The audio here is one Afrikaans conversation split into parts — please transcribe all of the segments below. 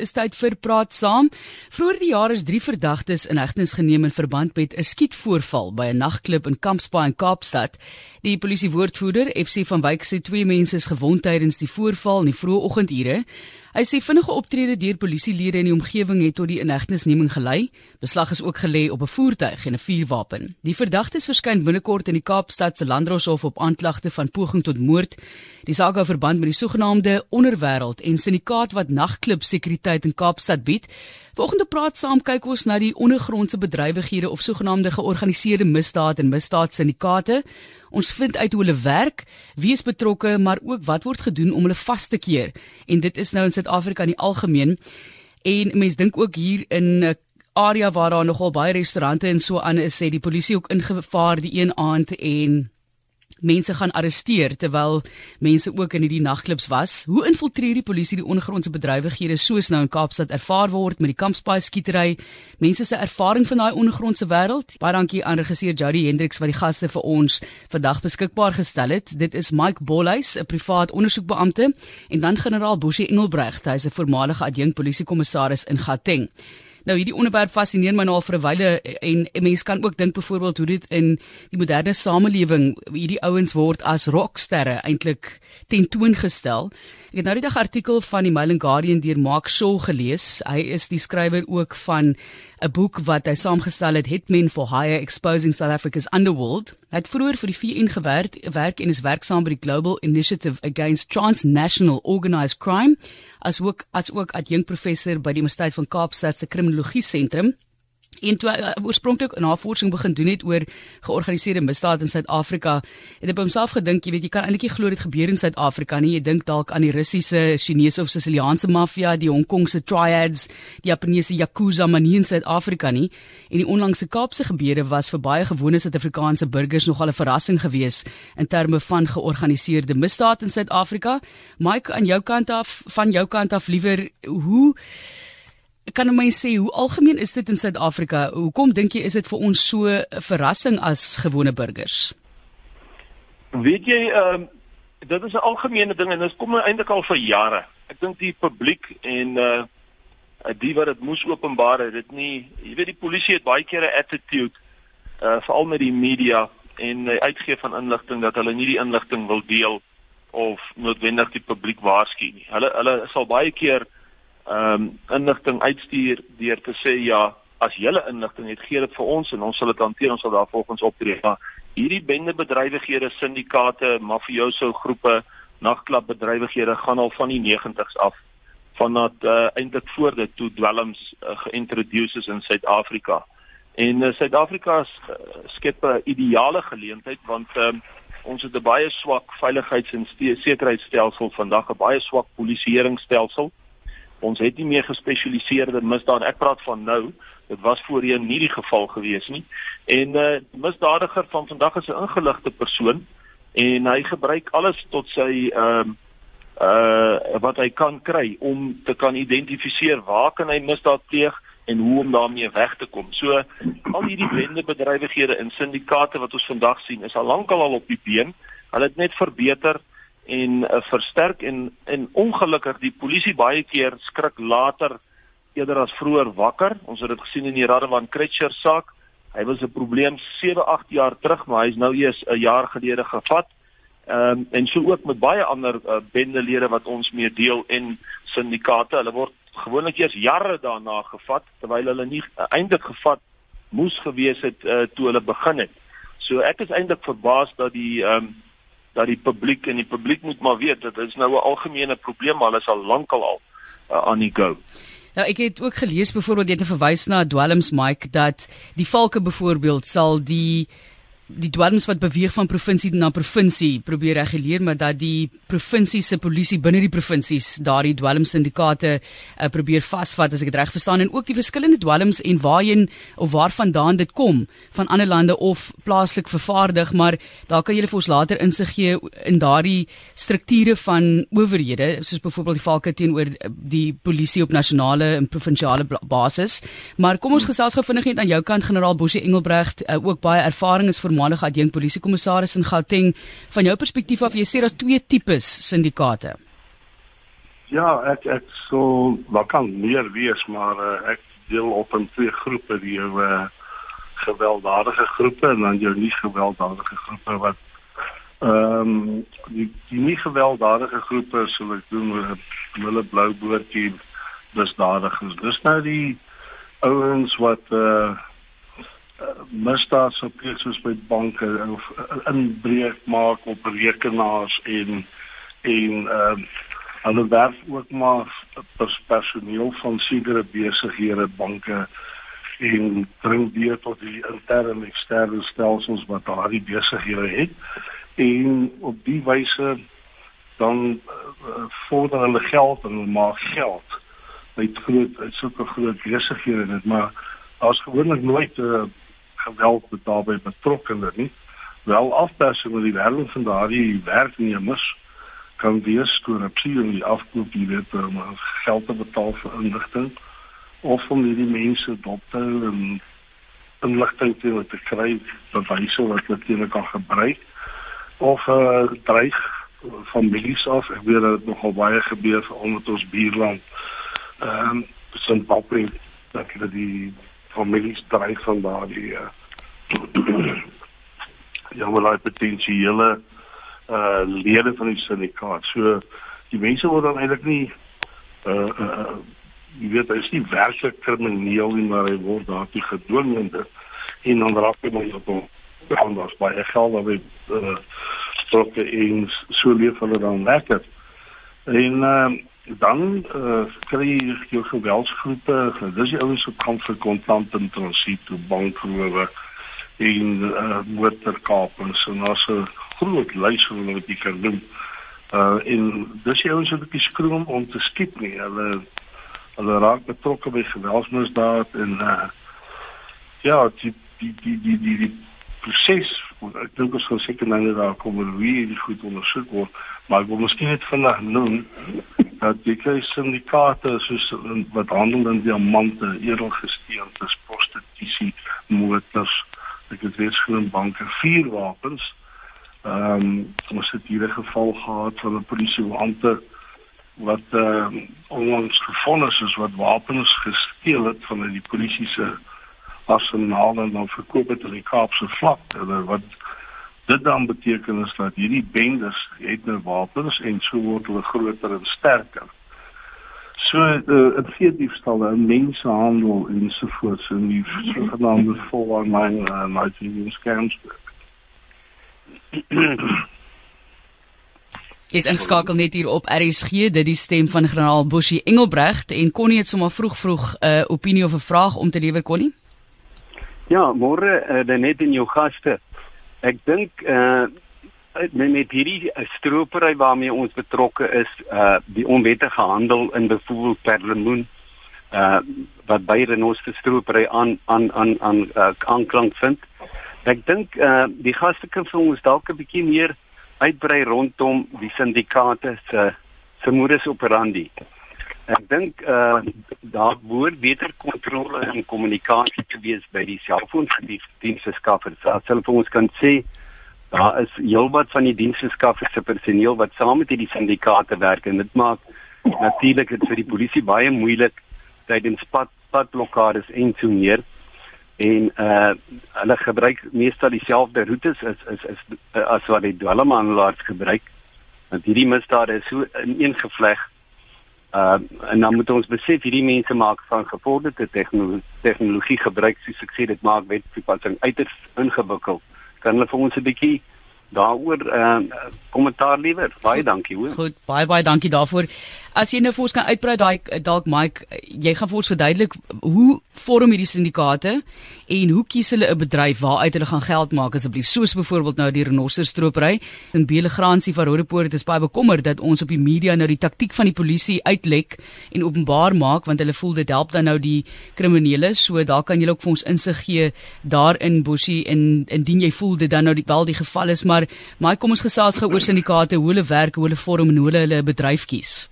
is tyd vir praat saam. Vroeger die jaar is drie verdagtes in hegtenis geneem in verband met 'n skietvoorval by 'n nagklub in Kampsbaai in Kaapstad. Die polisiewoordvoerder, FC van Wyk sê twee mense is gewond tydens die voorval in die vroeë oggendure. Hy sê vinnige optrede deur polisielede in die omgewing het tot die inhegtenisneming gelei. Beslag is ook gelê op 'n voertuig en 'n vuurwapen. Die verdagtes verskyn binnekort in die Kaapstad se Landdroshof op aanklagte van poging tot moord. Die saak hou verband met die sogenaamde onderwêreld en syndikaat wat nagklub sekuriteit in Kaapstad bied. Volgende praat saam kyk ons na die ondergrondse bedrywighede of sogenaamde georganiseerde misdaad en misdaadsyndikaate. Ons vind uit hoe hulle werk, wie is betrokke, maar ook wat word gedoen om hulle vas te keer. En dit is nou in Suid-Afrika in die algemeen. En mense dink ook hier in 'n area waar daar nogal baie restaurante en so aan is, sê die polisie ook ingevaar die een aand en mense gaan arresteer terwyl mense ook in hierdie nagklubs was. Hoe infiltreer die polisie die ondergrondse bedrywighede soos nou in Kaapstad ervaar word met die Kampspaai skietery? Mense se ervaring van daai ondergrondse wêreld. Baie dankie aan regisseur Jody Hendriks wat die gaste vir ons vandag beskikbaar gestel het. Dit is Mike Bolhuis, 'n privaat ondersoekbeampte, en dan generaal Bosie Engelbregt, hy is 'n voormalige adjunk polisiekommissaris in Gauteng. Nou hierdie onderwerp fascineer my nou al vir 'n wyle en, en mense kan ook dink byvoorbeeld hoe dit in die moderne samelewing hierdie ouens word as rocksterre eintlik tentoongestel. Ek het nou die dag artikel van die Mail and Guardian deur Mark Shaw gelees. Hy is die skrywer ook van 'n boek wat hy saamgestel het Hitmen for Hire Exposing South Africa's Underworld. Hy het vroeër vir die VN gewerk, werk en is werksaam by die Global Initiative Against Transnational Organized Crime as ook as ook adjunkt professor by die Universiteit van Kaapstad se Kriminologie Sentrum en toe uh, oorspronklik 'n navorsing begin doen het oor georganiseerde misdaad in Suid-Afrika, het ek by homself gedink, jy weet, jy kan eintlik nie glo dit gebeur in Suid-Afrika nie. Jy dink dalk aan die Russiese, Chinese of Siciliaanse maffia, die Hong Kongse triads, die Japaneese yakuza, maar nie in Suid-Afrika nie. En die onlangse Kaapse gebeure was vir baie gewone Suid-Afrikaanse burgers nogal 'n verrassing geweest in terme van georganiseerde misdaad in Suid-Afrika. Mike, aan jou kant af, van jou kant af liewer, hoe kan jy my sê hoe algemeen is dit in Suid-Afrika? Hoekom dink jy is dit vir ons so 'n verrassing as gewone burgers? Weet jy, ehm uh, dit is 'n algemene ding en dit kom eintlik al vir jare. Ek dink die publiek en uh die wat dit moes openbaar het, dit nie, jy weet die polisie het baie keer 'n attitude uh veral met die media en die uitgee van inligting dat hulle nie die inligting wil deel of noodwendig die publiek waarsku nie. Hulle hulle sal baie keer ehm um, inligting uitstuur deur te sê ja, as julle inligting het, gee dit vir ons en ons sal dit hanteer, ons sal daar volgens optree. Maar hierdie bendebedrywighede, syndikaate, mafioso groepe, nagklubbedrywighede gaan al van die 90's af vandat uh, eintlik voor dit toe dwelms uh, geïntroduseer is in Suid-Afrika. En uh, Suid-Afrika uh, skep 'n ideale geleentheid want um, ons het 'n baie swak veiligheids- en sekuriteitsstelsel vandag, 'n baie swak polisieeringsstelsel. Ons het nie meer gespesialiseerde misdaad. Ek praat van nou. Dit was voorheen nie die geval gewees nie. En uh, misdadiger van vandag is 'n ingeligte persoon en hy gebruik alles tot sy ehm uh, uh wat hy kan kry om te kan identifiseer waar kan hy misdaad pleeg en hoe om daarmee weg te kom. So al hierdie bendebedrywighede en syndikaate wat ons vandag sien, is al lankal al op die been. Hulle het net verbeter en uh, versterk en en ongelukkig die polisie baie keer skrik later eerder as vroeër wakker. Ons het dit gesien in die Radwan Kretcher saak. Hy was 'n probleem 7, 8 jaar terug, maar hy's nou eers 'n jaar gelede gevat. Ehm um, en so ook met baie ander uh, bendelede wat ons mee deel en syndikaate. Hulle word gewoonlik eers jare daarna gevat terwyl hulle nie uh, eintlik gevat moes gewees het uh, toe hulle begin het. So ek is eintlik verbaas dat die ehm um, dat die publiek en die publiek moet maar weet dat dit is nou 'n algemene probleem maar hulle is al lankal al uh, aan die go. Nou ek het ook gelees byvoorbeeld jy het verwys na dwelms Mike dat die valke byvoorbeeld sal die die dwelms wat beweeg van provinsie na provinsie probeer reguleer maar dat die provinsie se polisie binne die provinsies daardie dwelmsindikate uh, probeer vasvat as ek dit reg verstaan en ook die verskillende dwelms en waarheen of waarvandaan dit kom van ander lande of plaaslik vervaardig maar daar kan jy vir ons later insig gee in daardie strukture van owerhede soos byvoorbeeld die valke teenoor die polisie op nasionale en provinsiale basis. Maar kom ons gesels gou vinnig net aan jou kant generaal Bosie Engelbregt uh, ook baie ervaring is vir voormalige adjunk polisiekommissaris in Gauteng. Van jou perspektief af, jy sê daar's twee tipes syndikaate. Ja, ek ek so wat kan meer wees, maar uh, ek deel op in twee groepe die uh, gewelddadige groepe en dan jou nie gewelddadige groepe wat ehm um, die die nie gewelddadige groepe sou ek doen hulle blou boortjie misdadigers. Dis nou die ouens wat uh misdaad so pleeg soos by banke of inbreuk maak op rekenaars en en uh, hulle werf ook maar pers personeel van sekere besighede banke en bring deur tot die interne en eksterne stelsels wat daardie besighede het. En op die wyse dan uh, vorder hulle geld en hulle maak geld met groot sulke groot besighede. Net maar daar's gewoonlik nooit 'n uh, geweld daarbey betrokke nie wel afpersing met die werking van daardie werknemers kan wees korrupsie in die afkoop jy weet om geld te betaal vir inligting of om hierdie mense dop te hou en inligting te te kry bewyse wat hulle teen kan gebruik of uh, dreig families af. Ek weet dat dit nogal baie gebeur vir onder ons buurland. Ehm um, St. Paul dat hulle die families dreig van daardie uh, ja, maar daai potensiële uh lede van die syndikaat. So die mense word dan eintlik nie uh uh jy weet hy is nie werklik krimineel nie, maar hy word daartoe gedwing en en dan raak hy maar op hom gaan daar's baie geld wat hy uh strokke en so leef hulle dan lekker. En uh, dan uh, kry jou geweldsgroepe, dis die ouens wat kom vir kontant en transit op bankrowe en uh, motorkapings en daar's 'n groot lys van wat jy kan doen. Uh en dis die ouens wat ek skroom om te skiet nie. Hulle hulle raak betrokke by geweldsmisdaad en uh ja, die die die die die, die proses ek dink ons gaan seker nou net daar kom en wie die goed ondersoek word maar ek wil miskien net vinnig noem dat die kry syndikaate soos wat handel in diamante, edelgesteente, prostitusie, motors, ek het weer skoon banke, vuurwapens. Ehm um, ons het hier 'n geval gehad van 'n polisiebeampte wat ehm um, onlangs gevind is wat wapens gesteel het van die polisie se arsenaal en dan verkoop dit in die Kaapse vlakte wat dit dan beteken is dat hierdie bendes het nou wapens en so word hulle groter en sterker. So uh, het vier diefstalle, mensenhandel en so voort so die sogenaamde full online uh, marketing scams. Is ingeskakel net hier op RSG dit die stem van generaal Boshi Engelbrecht en kon nie net sommer vroeg vroeg 'n uh, opinie of 'n vraag om te lewer kon nie? Ja, môre uh, dan net in jou gaste. Ek dink uh met, met hierdie uh, stropery waarmee ons betrokke is, uh die onwettige handel in byvoorbeeld perlemoen uh wat by Renoster stropery aan aan aan aan uh, aanklank vind. Ek dink uh die gaste kan vir ons dalk 'n bietjie meer uitbrei rondom die syndikaate se se modus operandi. Ek dink uh daar moet beter kontrole en kommunikasie te wees by die selfoondienste skaffers. As hulle vir ons kan sê daar is heelwat van die dienste skaffers se personeel wat saam met hierdie syndikaate werk en dit maak natuurlik dit vir die polisie baie moeilik tydens pad padblokkades en so meer en uh hulle gebruik meestal dieselfde roetes as is is as wat die dwelmhandelaars gebruik want hierdie misdade is so ineengevleg Uh en dan moet ons besef hierdie mense maak van gevorderde tegnologie, tegnologie gebruik soos ek sê dit maak wetstoepassing uiters ingewikkeld. Kan hulle vir ons 'n bietjie daaroor uh kommentaar liewer? Baie dankie hoor. Goed, baie baie dankie daarvoor. As jy nou vir ons kan uitbrei daai dalk Mike, jy gaan vir ons verduidelik hoe vorm hierdie syndikaate en hoe kies hulle 'n bedryf waaruit hulle gaan geld maak asseblief. Soos byvoorbeeld nou die renoster stropery in Belegransie van Rodepoort is baie bekommerd dat ons op die media nou die taktik van die polisie uitlek en openbaar maak want hulle voel dit help dan nou die kriminele. So daar kan jy ook vir ons insig gee daarin Bosie en indien jy voel dit dan nou die wel die geval is maar maar kom ons gesels gou oor syndikaate hoe hulle werk hoe hulle vorm en hoe hulle hulle bedryf kies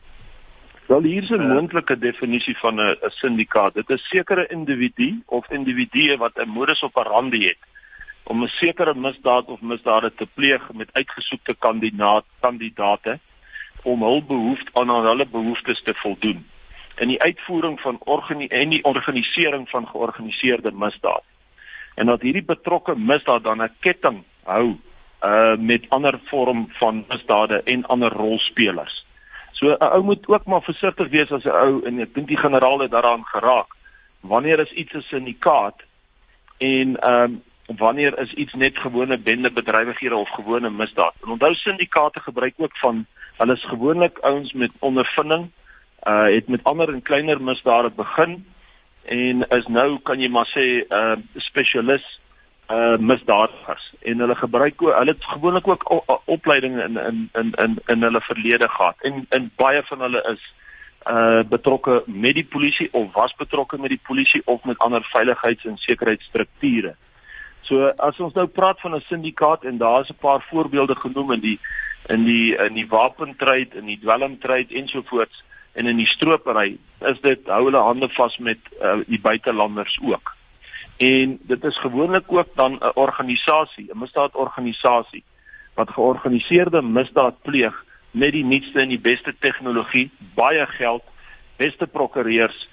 Wel hier is 'n moontlike definisie van 'n syndikaat. Dit is sekere individu of individue wat 'n modus operandi het om 'n sekere misdaad of misdade te pleeg met uitgesoekte kandidaat kandidate om hul behoeftes aan hulle behoeftes te voldoen. in die uitvoering van organi en die organisering van georganiseerde misdaad. En dat hierdie betrokke misdaad dan 'n ketting hou uh met ander vorm van misdade en ander rolspelers. So 'n ou moet ook maar versigtig wees as 'n ou en ek dink die generaal het daaraan geraak. Wanneer is iets 'n syndikaat en ehm um, wanneer is iets net gewone bende bedrywighede of gewone misdaad? En onthou syndikaate gebruik ook van hulle is gewoonlik ouens met ondervinding, uh het met ander en kleiner misdade begin en is nou kan jy maar sê 'n uh, spesialis uh misdadigers. En hulle gebruik ook hulle het gewoonlik ook opleiding in in in in in hulle verlede gehad. En in baie van hulle is uh betrokke met die polisie of was betrokke met die polisie of met ander veiligheids- en sekuriteitsstrukture. So as ons nou praat van 'n syndikaat en daar's 'n paar voorbeelde genoem in die in die in die wapentryd en die dwelmtryd ensovoorts en in die stropery is dit hou hulle hande vas met uh, die buitelanders ook en dit is gewoonlik ook dan 'n organisasie, 'n misdaadorganisasie wat georganiseerde misdaad pleeg met die nuutste en die beste tegnologie, baie geld, beste prokureurs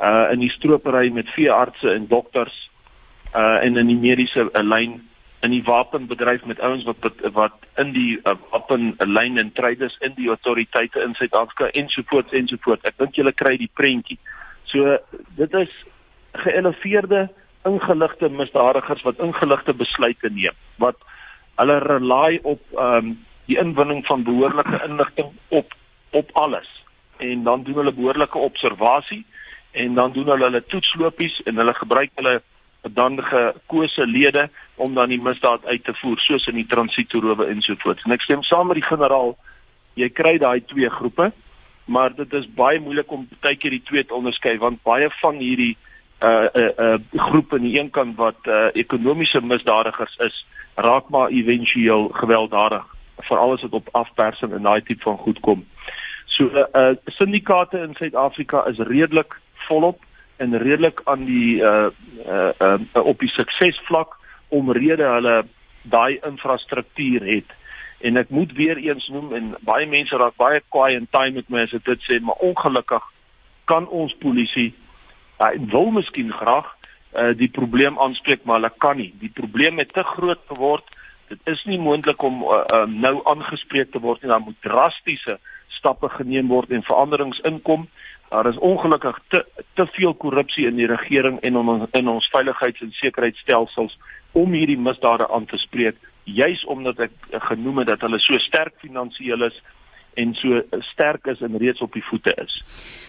uh in die stropery met veeartse en dokters uh en in die mediese lyn in die wapenbedryf met ouens wat wat in die uh, wapenlyn en traders in die autoriteite in Suid-Afrika ensovoorts ensovoorts. Ek dink julle kry die prentjie. So dit is geëleveerde ingeligte misdadigers wat ingeligte besluite neem wat hulle rely op ehm um, die inwinning van behoorlike inligting op op alles. En dan doen hulle behoorlike observasie en dan doen hulle hulle toetslopies en hulle gebruik hulle dan gekose lede om dan die misdaad uit te voer soos in die transitoerowe ensovoorts en ek stem saam met die generaal jy kry daai twee groepe maar dit is baie moeilik om baie keer die twee te onderskei want baie van hierdie 'n uh, 'n uh, uh, groep aan die een kant wat uh, ekonomiese misdadigers is, raak maar éventueel gewelddadig, veral as dit op afpersing en daai tipe van goed kom. So uh, uh, syndikaate in Suid-Afrika is redelik volop en redelik aan die uh, uh, uh, op die suksesvlak omrede hulle daai infrastruktuur het. En ek moet weer eens noem en baie mense raak baie kwaai en time met my as ek dit sê, maar ongelukkig kan ons polisie hy wil miskien graag uh, die probleem aanspreek maar hulle kan nie. Die probleem het te groot geword. Dit is nie moontlik om uh, uh, nou aangespreek te word en dan moet drastiese stappe geneem word en veranderings inkom. Daar is ongelukkig te te veel korrupsie in die regering en in ons in ons veiligheids- en sekuriteitstelsels om hierdie misdade aan te spreek juis omdat ek genoem het dat hulle so sterk finansiëel is en so sterk is en reeds op die voete is.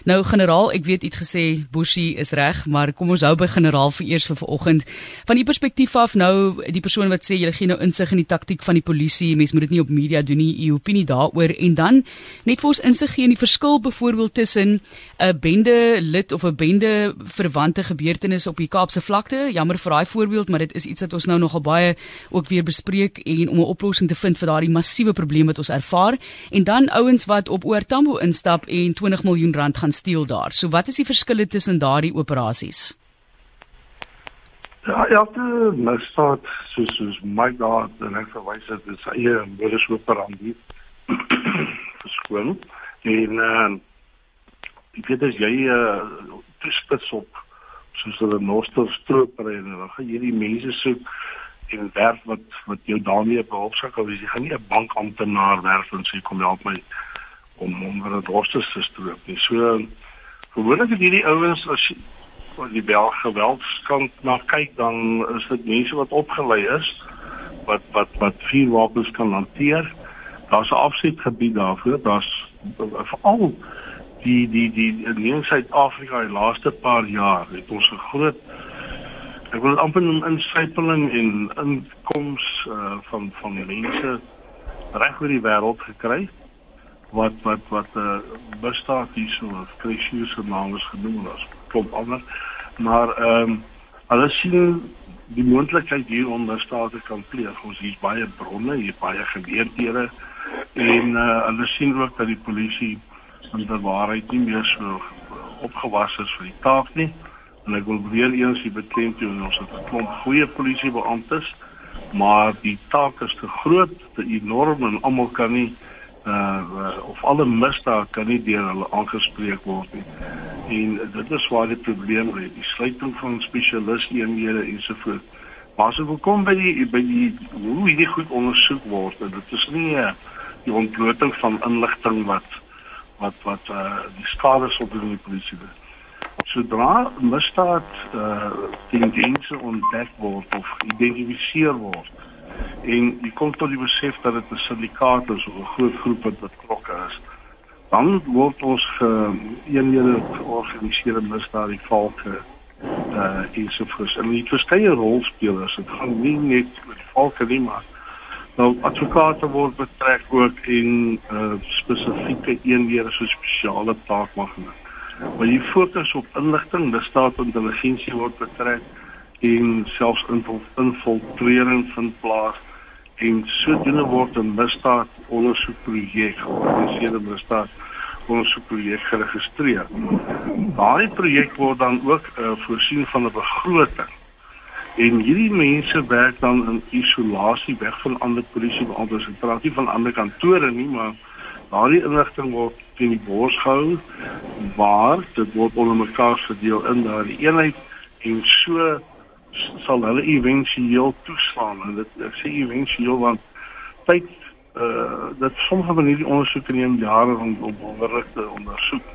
Nou generaal, ek weet u het gesê Boshi is reg, maar kom ons hou by generaal vir eers vir vanoggend. Van die perspektief af nou die persoon wat sê jy gee nou insig in die taktik van die polisie, mens moet dit nie op media doen nie, u opinie daaroor en dan net vir ons insig gee in die verskil byvoorbeeld tussen 'n bende lid of 'n bende verwante gebeurtenis op die Kaapse vlakte. Jammer vir daai voorbeeld, maar dit is iets wat ons nou nogal baie ook weer bespreek en om 'n oplossing te vind vir daardie massiewe probleem wat ons ervaar en dan ouens wat op Oortambo instap en 20 miljoen rand gaan steel daar. So wat is die verskille tussen daardie operasies? Ja, ja, nou staat soos soos my god, dan ek verwys dit is eie modus operandi. Verskoon. En uh ek weet as jy uh toespits op soos hulle noster stroper en dan gaan jy die mense soek en werf wat wat jou daarmee behoefsak of jy gaan nie 'n bankamptenaar werf en sê kom help my om om vir 'n dorsters te stroop nie. So gewoonlik het hierdie ouens as wat die bel geweldskant na kyk dan is dit mense wat opgelei is wat wat wat vuurwapens kan hanteer. Daar's 'n afsetgebied daarvoor. Daar's veral die die die in Suid-Afrika die laaste paar jaar het ons 'n groot ek wil amper noem insypeling en inkoms uh, van van mense reg oor die wêreld gekry wat wat wat 'n uh, bestaat hier so of Christus se naam is genoem as klop ander. Maar ehm um, hulle sien die moontlikheid hier om misdade kan pleeg. Ons hier's baie bronne hier baie geleenthede en uh, hulle sien ook dat die polisie in die waarheid nie meer so opgewas is vir die taak nie en ek wil weer eens die beklemtoon ons het 'n klomp goeie polisiebeamptes maar die taak is te groot te enorm en almal kan nie uh of alle misdaad kan nie deur hulle aangespreek word nie. En dit is waar die probleem lê, die sluiting van spesialiste eenhede ensovoorts. Maar as ons kom by die by die hoe hierdie goed ondersoek word, dit is nie uh, die ontbloting van inligting wat wat wat uh die skade op die polisie doen. Sodra misdaad uh tendense ontdek word of geïdentifiseer word, en jy kom tot die besef dat dit 'n syndikaat is of 'n groot groep wat betrokke is dan word ons eenhede georganiseerde misdaad die valke uh is of is en die verskeie rolspelers dit gaan nie net die valke nie maar nou advokate word betrek ook in uh spesifieke eenhede so spesiale taakmagging maar die fokus op inligting die staatsintelligensie word betrek en selfs infiltrering vind plaas en sodoende word 'n misdaad ondersoekprojek georganiseerde misdaad ondersoekprojek geregistreer. Daardie projek word dan ook uh, voorsien van 'n begroting. En hierdie mense werk dan in isolasie weg van ander polisiebeamptes en praat nie van ander kantore nie, maar daardie inligting word bors gehou waar dit word onder mekaar verdeel in daardie eenheid en so sal hulle éventueel toeslaan en dit ek sê éventueel want tyd uh dat sommige van hierdie ondersoeke neem jare om om onderrig te ondersoek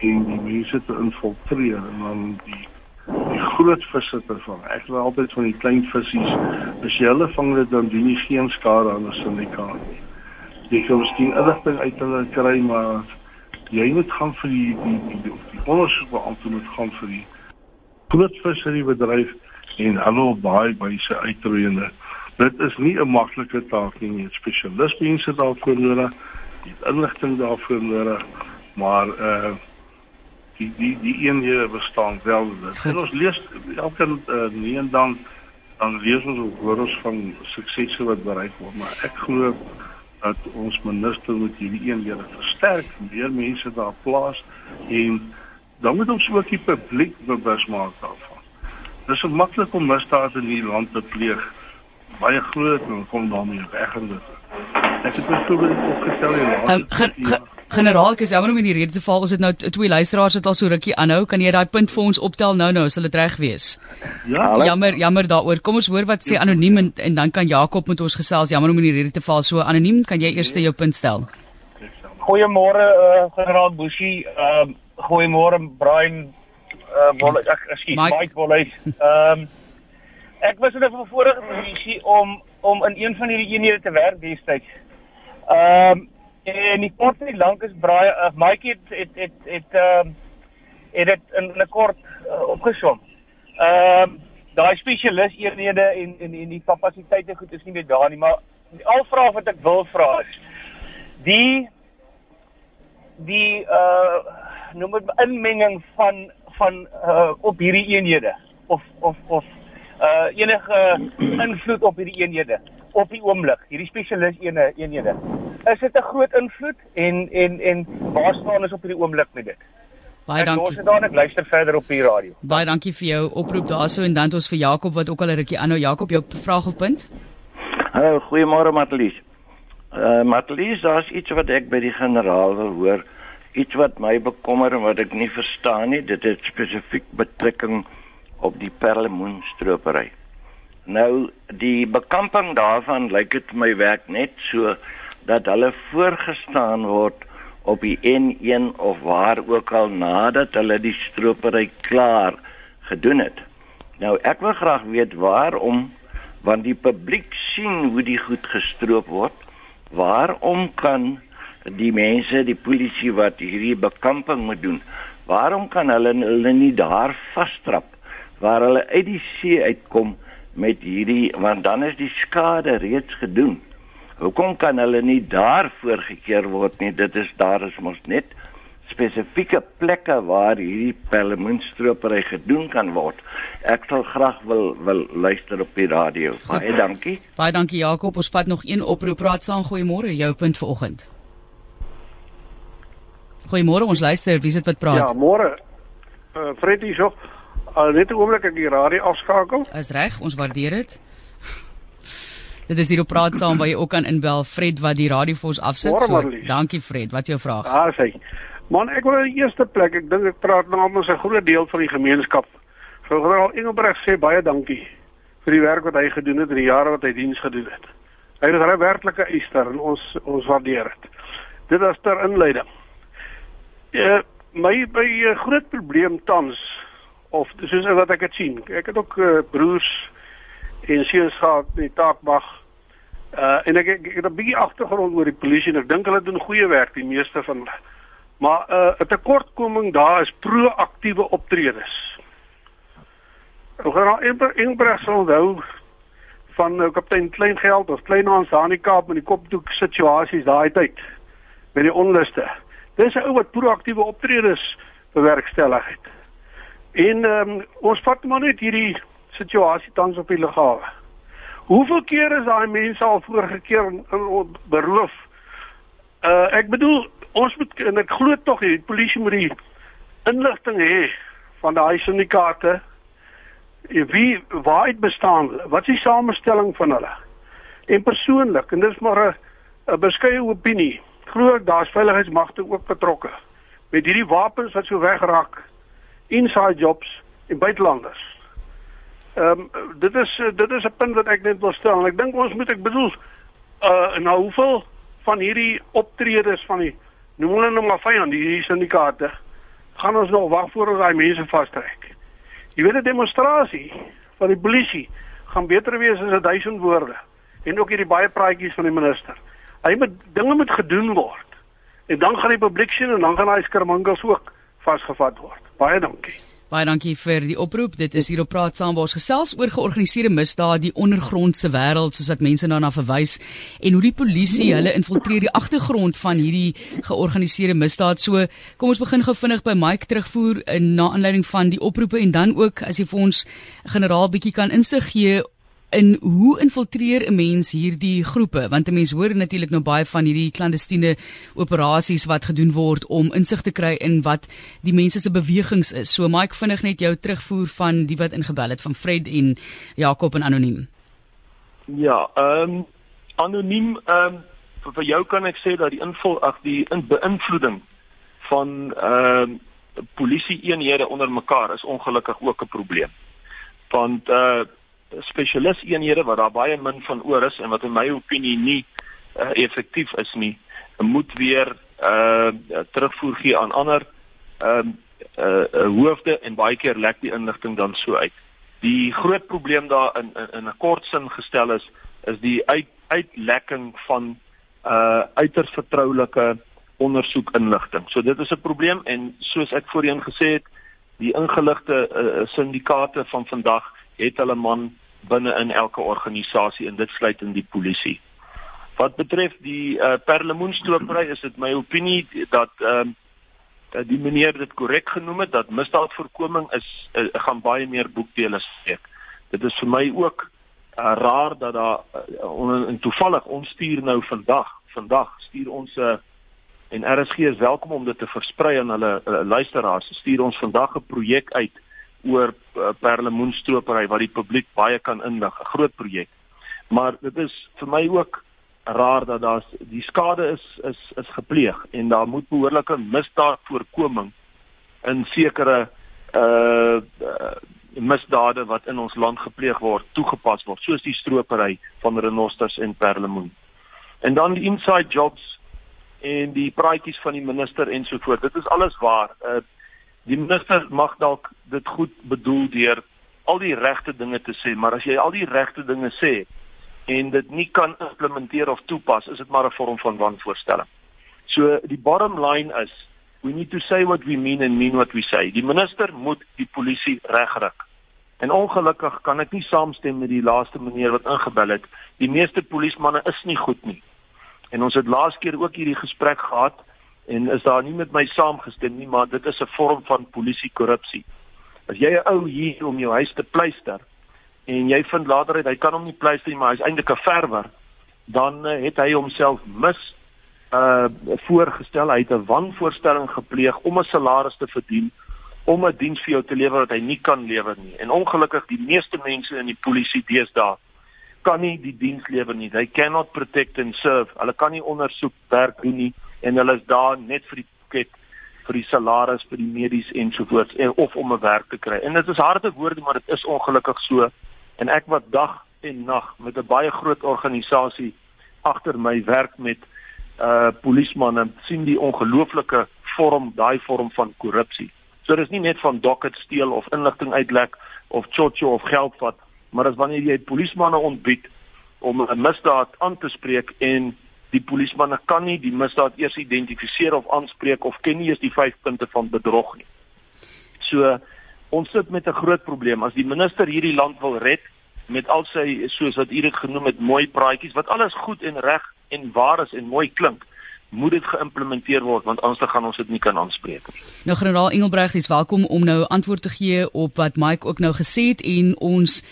en die mense te infiltreer en dan die die groot visse te vang. Ek wil altyd van die klein visies as jy hulle vang dit dan doen jy geen skade aan 'n syndikaat nie. Jy kan miskien inligting uit hulle kry maar jy moet gaan vir die die die, die, die ondersoek beampte moet gaan vir die groot vissery bedryf en hulle op baie wyse uitroeiende. Dit is nie 'n maklike taak nie, jy het spesialiste daarvoor nodig, jy het inligting daarvoor nodig, maar uh die die die eenhede bestaan wel. En ons lees elke uh, nie en dan dan lees ons ook hoor ons van suksese wat bereik word, maar ek glo dat ons minister moet hierdie eenhede versterk, meer mense daar plaas en dan moet ons ook die publiek bewus maak daarvan. Dis so maklik om misdaad in die land te pleeg. Baie groot en kom daarmee weg en dit. Ek het byvoorbeeld opgestel hier laat. Um, ge, ge, generaal, ek is jammer om in die rede te val. Ons het nou twee luisteraars wat al so rukkie aanhou. Kan jy daai punt vir ons optel nou nou as hulle reg wees? Ja. Jammer, jammer daaroor. Kom ons hoor wat sê anoniem en, en dan kan Jakob met ons gesels. Jammer om in die rede te val. So anoniem, kan jy eers jou punt stel? Goeiemôre uh, generaal Bushi. Ehm uh, goeiemôre Brian uh Wolle ek ekskuus Mike, Mike Wolle. Ehm um, ek was in 'n vorige posisie om om in een van hierdie eenhede te werk destyds. Ehm um, en die kort en die lank is braai uh, Mike het het het het ehm um, het dit in 'n kort uh, opgesom. Ehm um, daai spesialis eenhede en en en die kapasiteite goed is nie net daar nie, maar die al vraag wat ek wil vra is die die uh noem dit inmenging van van uh, op hierdie eenhede of of of uh enige invloed op hierdie eenhede op die oomblik hierdie spesialis ene eenhede is dit 'n groot invloed en en en waar staan ons op hierdie oomblik met dit Baie dankie. Ons het dan ek luister verder op die radio. Baie dankie vir jou oproep daarso en dan ons vir Jakob wat ook al 'n rukkie aanhou. Jakob, jou vraag of punt? Hallo, goeiemôre Matlies. Uh Matlies, daar's iets wat ek by die generaal wil hoor iets wat my bekommer en wat ek nie verstaan nie. Dit het spesifiek betrekking op die perlemoenstropery. Nou die bekamping daarvan lyk dit my werk net so dat hulle voorgestaan word op die N1 of waar ook al nadat hulle die stropery klaar gedoen het. Nou ek wil graag weet waarom want die publiek sien hoe die goed gestroop word. Waarom kan die mense, die polisie wat hierdie bekamping moet doen. Waarom kan hulle hulle nie daar vasstrap waar hulle uit die see uitkom met hierdie want dan is die skade reeds gedoen. Hoekom kan hulle nie daar voorgekeer word nie? Dit is daar is mos net spesifieke plekke waar hierdie pelmoenstropery gedoen kan word. Ek sal graag wil wil luister op die radio. Baie dankie. Baie dankie Jakob. Ons vat nog een oproep. Praat saam. Goeiemôre. Jou punt vanoggend. Goeiemôre, ons luister. Wie is dit wat praat? Ja, môre. Uh, Fred hier so. Uh, net 'n oomblik ek die radio afskakel. Is reg, ons waardeer dit. Dit is hier op praat saam waar jy ook kan inbel Fred wat die radio vir ons afsit. So, dankie Fred. Wat is jou vraag? Ah, sê. Man, ek wil in die eerste plek, ek dink ek praat namens 'n groot deel van die gemeenskap. So generaal Engelbreg sê baie dankie vir die werk wat hy gedoen het in die jare wat hy diens gedoen het. Hy is 'n werklike eister en ons ons waardeer dit. Dit is ter inleiding. Ja, my my uh, groot probleem tans of soos wat ek dit sien. Ek het ook uh, broers en seuns gehad in Taakbag. Uh en ek, ek, ek het 'n bietjie agtergrond oor die polisie en ek dink hulle doen goeie werk, die meeste van hulle. Maar 'n uh, tekortkoming daar is proaktiewe optredes. Ons gaan nou Engelbreg sal onthou van uh, kaptein Kleingeld of Kleinhans daar in die Kaap met die kopdoek situasies daai tyd met die onluste. Dis 'n ou wat proaktiewe optredes bewerkstellig het. En ehm um, ons vat maar net hierdie situasie tans op die lughawe. Hoeveel keer is daai mense al voorgekeer in, in beroof? Uh ek bedoel ons moet en ek glo tog die polisie moet die inligting hê van daai syndikaate wie waar dit bestaan, wat is die samestelling van hulle? En persoonlik, en dis maar 'n 'n beskeie opinie, glo ek daar's veiligheidsmagte ook betrokke met hierdie wapens wat so wegraak inside jobs in buitelanders. Ehm um, dit is dit is 'n punt wat ek net wil stel ek dink ons moet ek bedoel uh nou hoeveel van hierdie optredes van die noem hulle nou maar vyand die syndikaate gaan ons nog wag voor ons daai mense vastrek. Jy weet 'n demonstrasie van die polisie gaan beter wees as 1000 woorde en ook hierdie baie praatjies van die minister. Hy moet dinge moet gedoen word. En dan gaan die publiek sien en dan gaan daai skermangels ook vasgevat word. Baie dankie. Baie dankie vir die oproep. Dit is hier op praat saam waar ons gesels oor georganiseerde misdaad, die ondergrondse wêreld soos wat mense daarna verwys en hoe die polisie hulle infiltreer die agtergrond van hierdie georganiseerde misdaad. So, kom ons begin gou vinnig by Mike terugvoer in na aanleiding van die oproepe en dan ook as jy vir ons generaal bietjie kan insig gee in hoe infiltreer 'n mens hierdie groepe want 'n mens hoor natuurlik nou baie van hierdie klandestiene operasies wat gedoen word om insig te kry in wat die mense se bewegings is. So Mike vinnig net jou terugvoer van die wat ingebel het van Fred en Jakob en anoniem. Ja, ehm um, anoniem ehm um, vir, vir jou kan ek sê dat die invul ag die in beïnvloeding van ehm um, polisie eenhede onder mekaar is ongelukkig ook 'n probleem. Want uh spesialis eenhede wat daar baie min van oor is en wat in my opinie nie uh, effektief is nie, moet weer uh terugvoer gee aan ander ehm uh, uh, hoofde en baie keer lek die inligting dan so uit. Die groot probleem daar in in, in 'n kort sin gestel is is die uit uitlekking van uh uiters vertroulike ondersoek inligting. So dit is 'n probleem en soos ek voorheen gesê het, die ingeligte uh, syndikaate van vandag het hulle man binne in elke organisasie en dit sluit in die polisie. Wat betref die uh, perlemoenstropery is dit my opinie dat ehm uh, dat die meneer dit korrek genoem het dat misdaadvoorkoming is uh, gaan baie meer boekdele steek. Dit is vir my ook uh, raar dat daar uh, en toevallig ons stuur nou vandag, vandag stuur ons 'n uh, en RSG is welkom om dit te versprei aan hulle uh, luisteraars. Stuur ons vandag 'n projek uit oor uh, perlemoenstropery wat die publiek baie kan inlig, 'n groot projek. Maar dit is vir my ook raar dat daar die skade is is is gepleeg en daar moet behoorlike misdaadvoorkoming in sekere uh, uh misdade wat in ons land gepleeg word toegepas word soos die stropery van renosters en perlemoen. En dan die inside jobs en die praatjies van die minister en so voort. Dit is alles waar. Uh die minister mag dalk dit goed bedoel deur al die regte dinge te sê, maar as jy al die regte dinge sê en dit nie kan implementeer of toepas, is dit maar 'n vorm van wanvoorstelling. So die bottom line is we need to say what we mean and mean what we say. Die minister moet die polisie regryk. En ongelukkig kan ek nie saamstem met die laaste meneer wat ingebel het. Die meeste polismanne is nie goed nie. En ons het laas keer ook hierdie gesprek gehad en is daar nie met my saamgestem nie, maar dit is 'n vorm van polisie korrupsie. As jy 'n ou hier om jou huis te pleister en jy vind later uit hy kan hom nie pleister nie, maar hy's eintlik 'n verwer, dan uh, het hy homself mis uh voorgestel, hy het 'n wanvoorstelling gepleeg om 'n salaris te verdien om 'n diens vir jou te lewer wat hy nie kan lewer nie. En ongelukkig die meeste mense in die polisie deesdae kan nie die diens lewer nie. They cannot protect and serve. Hulle kan nie ondersoek werk doen nie en hulle is daar net vir die pocket vir die salaris vir die medies ensovoorts en of om 'n werk te kry. En dit is harde woorde, maar dit is ongelukkig so. En ek wat dag en nag met 'n baie groot organisasie agter my werk met uh polismanne sien die ongelooflike vorm, daai vorm van korrupsie. So dis nie net van docket steel of inligting uitlek of chocho of geld vat, maar dis wanneer jy polismanne ontbied om 'n misdaad aan te spreek en die polismanne kan nie die misdaad eers identifiseer of aanspreek of ken nie eens die 5 punte van bedrog nie. So ons sit met 'n groot probleem as die minister hierdie land wil red met al sy soos wat u dit genoem het mooi praatjies wat alles goed en reg en waar is en mooi klink moet dit geïmplementeer word want anders gaan ons dit nie kan aanspreek nie. Nou generaal Engelbreg is welkom om nou antwoord te gee op wat Mike ook nou gesê het en ons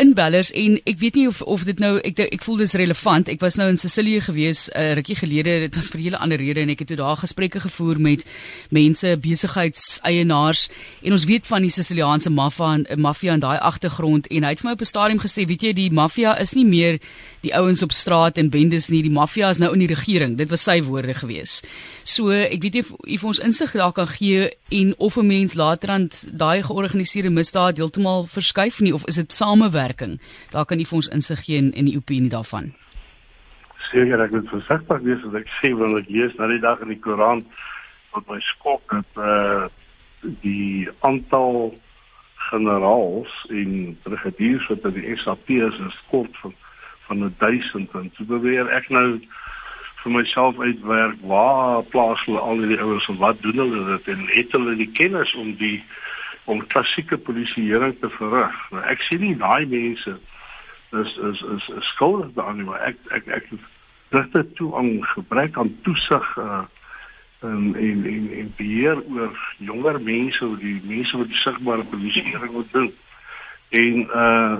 inbellers en ek weet nie of of dit nou ek ek voel dis relevant. Ek was nou in Sicilië gewees 'n uh, rukkie gelede. Dit was vir 'n hele ander rede en ek het toe daar gesprekke gevoer met mense, besigheidseienaars en ons weet van die Siciliaanse maffia en maffia in daai agtergrond en hy het vir my op 'n stadium gesê, weet jy, die maffia is nie meer die ouens op straat en bendes nie. Die maffia is nou in die regering. Dit was sy woorde gewees. So, ek weet nie of u vir ons insig daar kan gee en of 'n mens laterand daai georganiseerde misdaad heeltemal verskuif nie of is dit samewerk werking. Daar kan u vir ons insig gee in, in die opinie daarvan. Seker ek moet versigtig wees as ek sê wat ek lees na die dag in die koerant wat my skok eh uh, die aantal generaals en brigadiers wat in die SAP is is kort van van 1000 en toe beweer ek nou vir myself uitwerk waar plaas hulle al die ouens en wat doen hulle dit en het hulle die kennis om die om klassieke polisieering te verrig. Nou ek sien nie daai mense is is is, is skuldig daaraan nie, maar ek ek ek dit het toe aan gebrek aan toesig uh en en en en beheer oor jonger mense, oor die mense wat sigbare polisieering moet doen. En uh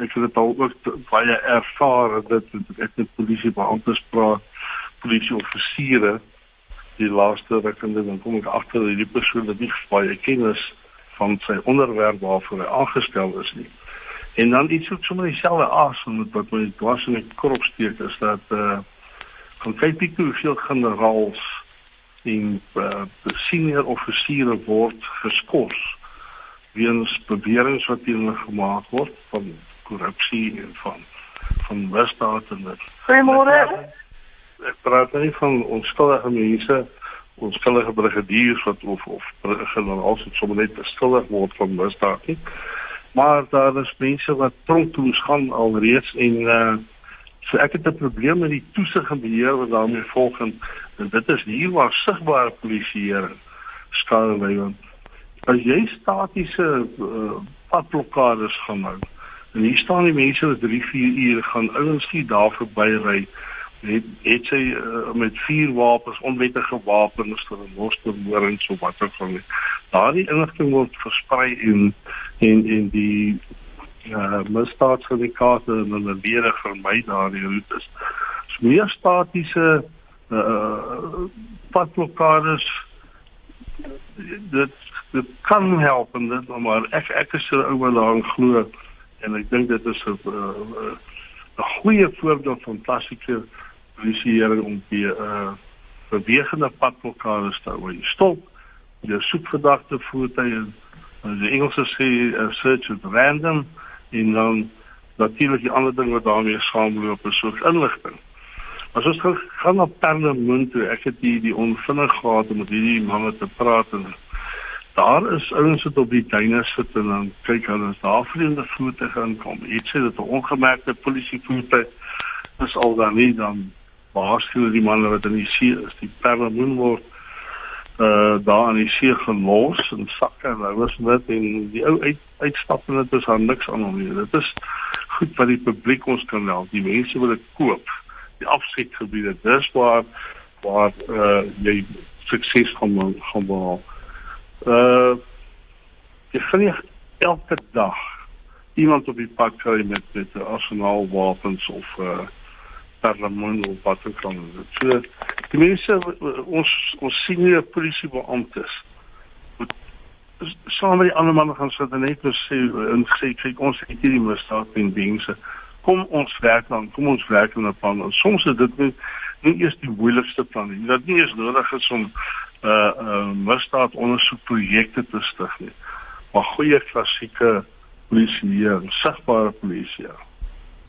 ek het dit al ook baie ervaar dat ek met polisiebeamptes praat, polisieoffisiere die laaste rekende dan kom ek agter dat die persoon dit nie baie kennis van sy onderwerp waarvoor hy aangestel is nie. En dan iets wat sommer dieselfde as met wat my dwars in die krop steek is dat eh uh, van kyk ek hoe veel generaals en uh, senior offisiere word geskort weens beweringe wat hulle gemaak word van korrupsie en van van misdaad en dit. Goeiemôre ek praat nie van onskuldige mense onskuldige brigadiers wat of of generaals wat sommer net beskuldig word van misdaad nie. Maar daar is mense wat tronk toe gaan alreeds en uh, so ek het 'n probleem met die toesig en beheer wat daarmee volg en, en dit is hier waar sigbare polisieering skade lê want as jy statiese uh, padblokkades gaan hou en hier staan die mense wat 3 4 ure gaan ouens nie daar verby ry het het sy uh, met vier wapens onwettige wapens vir 'n mostermoring so wat ook van daardie inligting word versprei in in in die uh misdaadsyndikaate en hulle lede vermy daardie roetes. So meer statiese uh padblokkades dit dit kan help en dit maar ek ek is so oor daarin glo en ek dink dit is 'n 'n goeie voorbeeld van klassieke polisieering om die uh bewegende padblokkades te hou. Jy stop, jy soek verdagte voertuie en die Engelse sê uh, search at random en dan natuurlik die ander ding wat daarmee saamloop is soos inligting. As ons gaan op Parlement toe, ek het die die onvinnig gehad om met hierdie manne te praat en daar is ouens wat op die duine sit en dan kyk hulle as daar vreemde voertuie gaan kom. Iets sê dat 'n ongemerkte polisie voertuig is al dan nie dan waarsku die manne wat in die see is, die perlemoen word uh daar in die see gelos en sakke en was net en die ou uit uitstap en dit is aan niks aan hom nie. Dit is goed vir die publiek ons kan help. Die mense wil dit koop. Die afsetgebiede, dis waar waar uh jy sukses gaan gaan behaal. Uh jy sien elke dag iemand op die pad kry met met 'n arsenaal wapens of uh parlement of wat ook al. So die mense ons ons senior polisiebeamptes saam met die ander manne gaan sit en net sê en sê kyk ons het hierdie misdaad en dienste kom ons werk dan kom ons werk aan 'n plan. En soms is dit nie, nie eers die moeilikste plan nie. Dit nie is nodig is om uh, uh, misdaad ondersoekprojekte te stig nie. Maar goeie klassieke polisie, sigbare polisie.